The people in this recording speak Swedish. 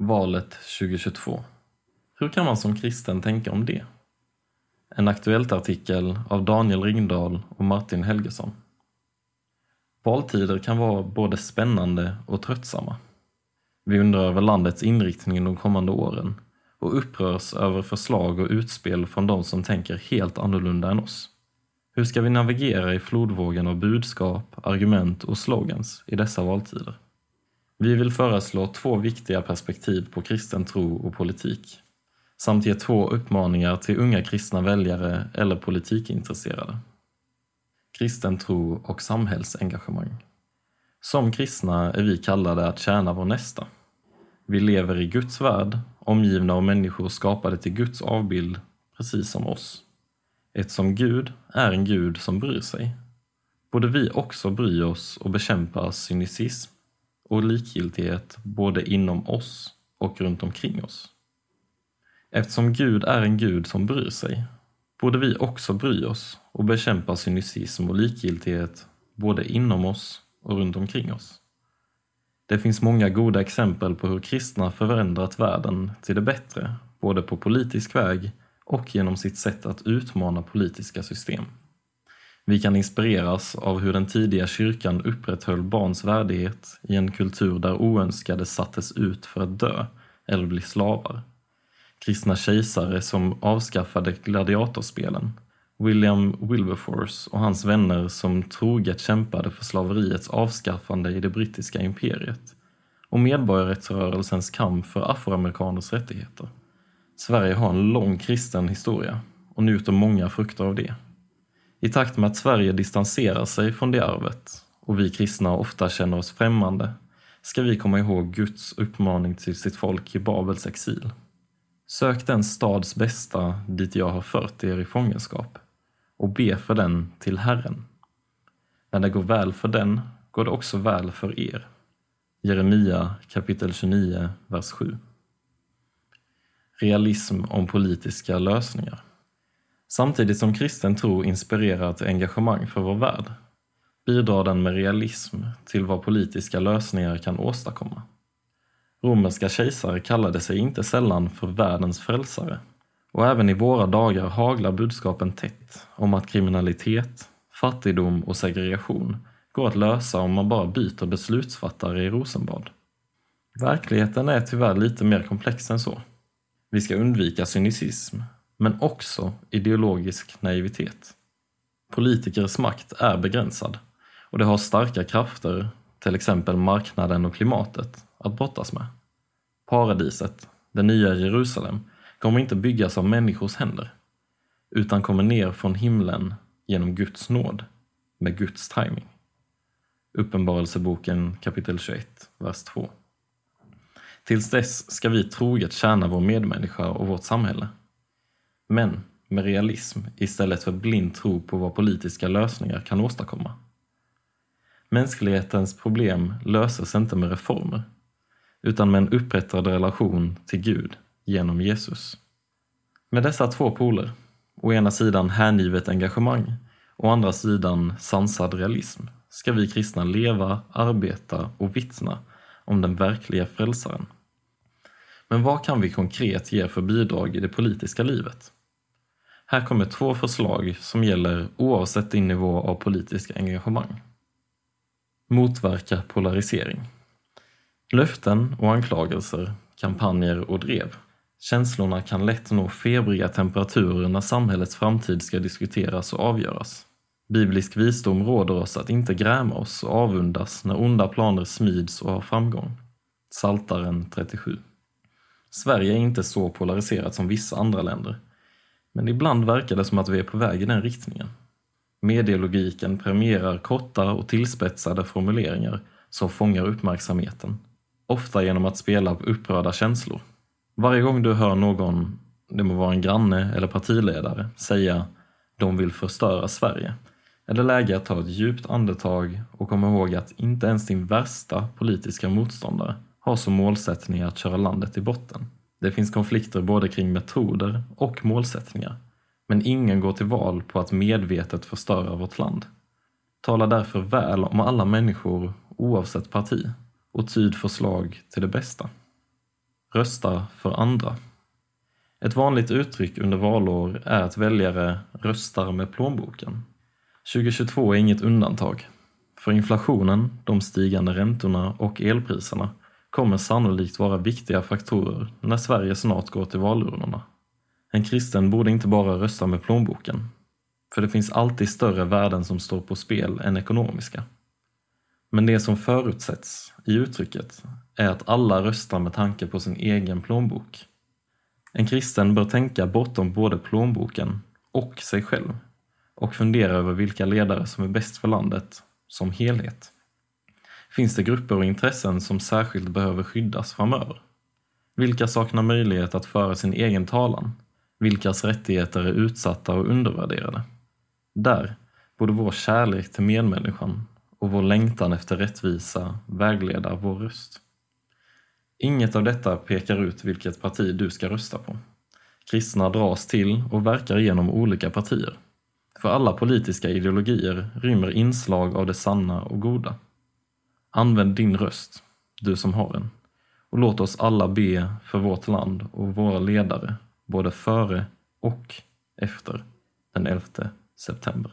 Valet 2022. Hur kan man som kristen tänka om det? En Aktuellt-artikel av Daniel Ringdahl och Martin Helgesson. Valtider kan vara både spännande och tröttsamma. Vi undrar över landets inriktning de kommande åren och upprörs över förslag och utspel från de som tänker helt annorlunda än oss. Hur ska vi navigera i flodvågen av budskap, argument och slogans i dessa valtider? Vi vill föreslå två viktiga perspektiv på kristen tro och politik samt ge två uppmaningar till unga kristna väljare eller politikintresserade. Kristen tro och samhällsengagemang. Som kristna är vi kallade att tjäna vår nästa. Vi lever i Guds värld, omgivna av människor skapade till Guds avbild, precis som oss. Eftersom Gud är en Gud som bryr sig, borde vi också bry oss och bekämpa cynism och likgiltighet både inom oss och runt omkring oss. Eftersom Gud är en Gud som bryr sig, borde vi också bry oss och bekämpa cynism och likgiltighet både inom oss och runt omkring oss. Det finns många goda exempel på hur kristna förändrat världen till det bättre, både på politisk väg och genom sitt sätt att utmana politiska system. Vi kan inspireras av hur den tidiga kyrkan upprätthöll barns värdighet i en kultur där oönskade sattes ut för att dö eller bli slavar. Kristna kejsare som avskaffade gladiatorspelen, William Wilberforce och hans vänner som troget kämpade för slaveriets avskaffande i det brittiska imperiet och medborgarrättsrörelsens kamp för afroamerikaners rättigheter. Sverige har en lång kristen historia och njuter många frukter av det. I takt med att Sverige distanserar sig från det arvet och vi kristna ofta känner oss främmande ska vi komma ihåg Guds uppmaning till sitt folk i Babels exil. Sök den stads bästa dit jag har fört er i fångenskap och be för den till Herren. När det går väl för den går det också väl för er. Jeremia kapitel 29, vers 7. Realism om politiska lösningar. Samtidigt som kristen tro inspirerar till engagemang för vår värld bidrar den med realism till vad politiska lösningar kan åstadkomma. Romerska kejsare kallade sig inte sällan för världens frälsare och även i våra dagar haglar budskapen tätt om att kriminalitet, fattigdom och segregation går att lösa om man bara byter beslutsfattare i Rosenbad. Verkligheten är tyvärr lite mer komplex än så. Vi ska undvika cynism men också ideologisk naivitet. Politikers makt är begränsad och det har starka krafter, till exempel marknaden och klimatet, att brottas med. Paradiset, det nya Jerusalem, kommer inte byggas av människors händer, utan kommer ner från himlen genom Guds nåd, med Guds timing. Uppenbarelseboken kapitel 21, vers 2. Tills dess ska vi troget tjäna vår medmänniska och vårt samhälle. Men med realism istället för blind tro på vad politiska lösningar kan åstadkomma. Mänsklighetens problem löses inte med reformer, utan med en upprättad relation till Gud genom Jesus. Med dessa två poler, å ena sidan hängivet engagemang, å andra sidan sansad realism, ska vi kristna leva, arbeta och vittna om den verkliga frälsaren. Men vad kan vi konkret ge för bidrag i det politiska livet? Här kommer två förslag som gäller oavsett din nivå av politiskt engagemang. Motverka polarisering. Löften och anklagelser, kampanjer och drev. Känslorna kan lätt nå febriga temperaturer när samhällets framtid ska diskuteras och avgöras. Biblisk visdom råder oss att inte gräma oss och avundas när onda planer smids och har framgång. Saltaren 37. Sverige är inte så polariserat som vissa andra länder, men ibland verkar det som att vi är på väg i den riktningen. Medielogiken premierar korta och tillspetsade formuleringar som fångar uppmärksamheten, ofta genom att spela på upprörda känslor. Varje gång du hör någon, det må vara en granne eller partiledare, säga “de vill förstöra Sverige” är det läge att ta ett djupt andetag och komma ihåg att inte ens din värsta politiska motståndare har som målsättning att köra landet i botten. Det finns konflikter både kring metoder och målsättningar. Men ingen går till val på att medvetet förstöra vårt land. Tala därför väl om alla människor oavsett parti och tyd förslag till det bästa. rösta för andra. Ett vanligt uttryck under valår är att väljare röstar med plånboken. 2022 är inget undantag. För inflationen, de stigande räntorna och elpriserna kommer sannolikt vara viktiga faktorer när Sverige snart går till valurnorna. En kristen borde inte bara rösta med plånboken, för det finns alltid större värden som står på spel än ekonomiska. Men det som förutsätts i uttrycket är att alla röstar med tanke på sin egen plånbok. En kristen bör tänka bortom både plånboken och sig själv och fundera över vilka ledare som är bäst för landet som helhet. Finns det grupper och intressen som särskilt behöver skyddas framöver? Vilka saknar möjlighet att föra sin egen talan? Vilkas rättigheter är utsatta och undervärderade? Där borde vår kärlek till medmänniskan och vår längtan efter rättvisa vägleda vår röst. Inget av detta pekar ut vilket parti du ska rösta på. Kristna dras till och verkar genom olika partier. För alla politiska ideologier rymmer inslag av det sanna och goda. Använd din röst, du som har en, och låt oss alla be för vårt land och våra ledare, både före och efter den 11 september.